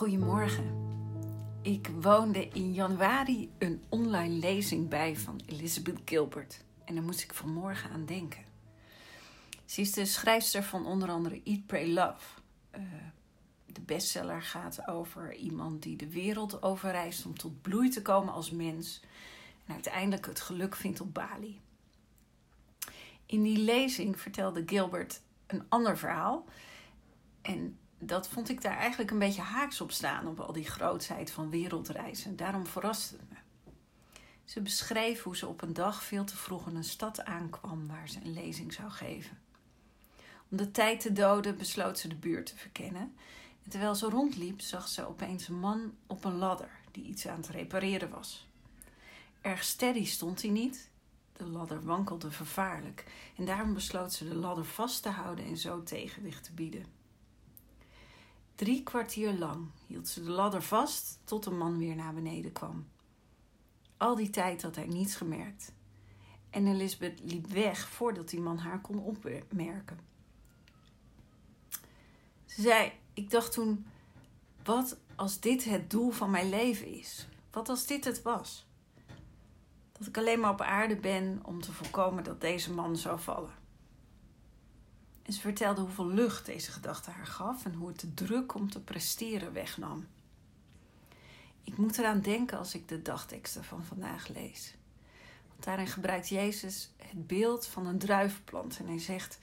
Goedemorgen. Ik woonde in januari een online lezing bij van Elizabeth Gilbert. En daar moest ik vanmorgen aan denken. Ze is de schrijfster van onder andere Eat, Pray, Love. Uh, de bestseller gaat over iemand die de wereld overreist om tot bloei te komen als mens. En uiteindelijk het geluk vindt op Bali. In die lezing vertelde Gilbert een ander verhaal. En dat vond ik daar eigenlijk een beetje haaks op staan, op al die grootheid van wereldreizen. Daarom verraste het me. Ze beschreef hoe ze op een dag veel te vroeg in een stad aankwam waar ze een lezing zou geven. Om de tijd te doden besloot ze de buurt te verkennen. En terwijl ze rondliep, zag ze opeens een man op een ladder die iets aan het repareren was. Erg steady stond hij niet. De ladder wankelde vervaarlijk en daarom besloot ze de ladder vast te houden en zo tegenwicht te bieden. Drie kwartier lang hield ze de ladder vast tot de man weer naar beneden kwam. Al die tijd had hij niets gemerkt. En Elizabeth liep weg voordat die man haar kon opmerken. Ze zei: Ik dacht toen, wat als dit het doel van mijn leven is? Wat als dit het was? Dat ik alleen maar op aarde ben om te voorkomen dat deze man zou vallen. En ze vertelde hoeveel lucht deze gedachte haar gaf en hoe het de druk om te presteren wegnam. Ik moet eraan denken als ik de dagteksten van vandaag lees. Want daarin gebruikt Jezus het beeld van een druivenplant en hij zegt: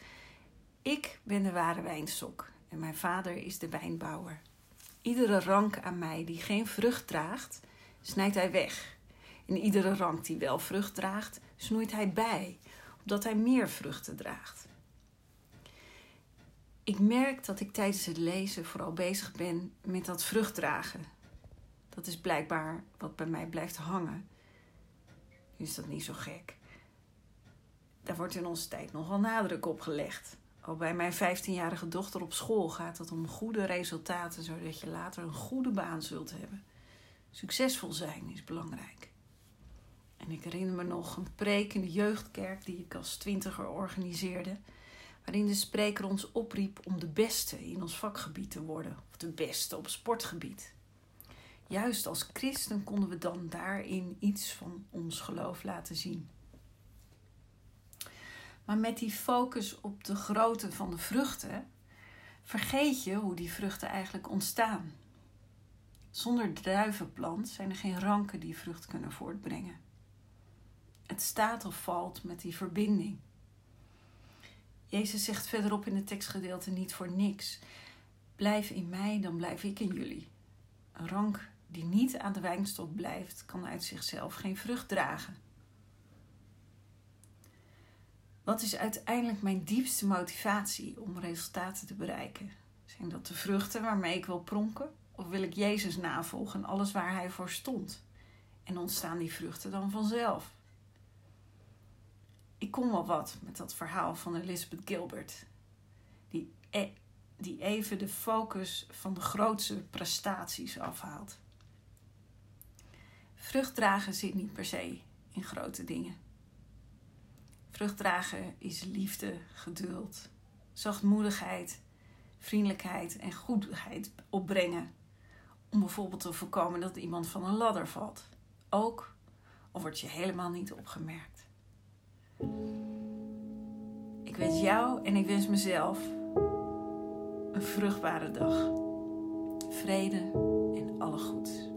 Ik ben de ware wijnstok en mijn vader is de wijnbouwer. Iedere rank aan mij die geen vrucht draagt, snijdt hij weg. En iedere rank die wel vrucht draagt, snoeit hij bij, opdat hij meer vruchten draagt. Ik merk dat ik tijdens het lezen vooral bezig ben met dat vruchtdragen. Dat is blijkbaar wat bij mij blijft hangen. Is dat niet zo gek? Daar wordt in onze tijd nogal nadruk op gelegd. Al bij mijn 15-jarige dochter op school gaat het om goede resultaten, zodat je later een goede baan zult hebben. Succesvol zijn is belangrijk. En ik herinner me nog een preek in de jeugdkerk die ik als twintiger organiseerde waarin de spreker ons opriep om de beste in ons vakgebied te worden, of de beste op sportgebied. Juist als christen konden we dan daarin iets van ons geloof laten zien. Maar met die focus op de grootte van de vruchten, vergeet je hoe die vruchten eigenlijk ontstaan. Zonder druivenplant zijn er geen ranken die vrucht kunnen voortbrengen. Het staat of valt met die verbinding. Jezus zegt verderop in het tekstgedeelte niet voor niks. Blijf in mij, dan blijf ik in jullie. Een rank die niet aan de wijnstok blijft, kan uit zichzelf geen vrucht dragen. Wat is uiteindelijk mijn diepste motivatie om resultaten te bereiken? Zijn dat de vruchten waarmee ik wil pronken? Of wil ik Jezus navolgen en alles waar Hij voor stond? En ontstaan die vruchten dan vanzelf? Ik kom wel wat met dat verhaal van Elizabeth Gilbert. Die, e die even de focus van de grootste prestaties afhaalt. Vruchtdragen zit niet per se in grote dingen. Vruchtdragen is liefde, geduld, zachtmoedigheid, vriendelijkheid en goedheid opbrengen. Om bijvoorbeeld te voorkomen dat iemand van een ladder valt. Ook al word je helemaal niet opgemerkt. Ik wens jou en ik wens mezelf een vruchtbare dag. Vrede en alle goeds.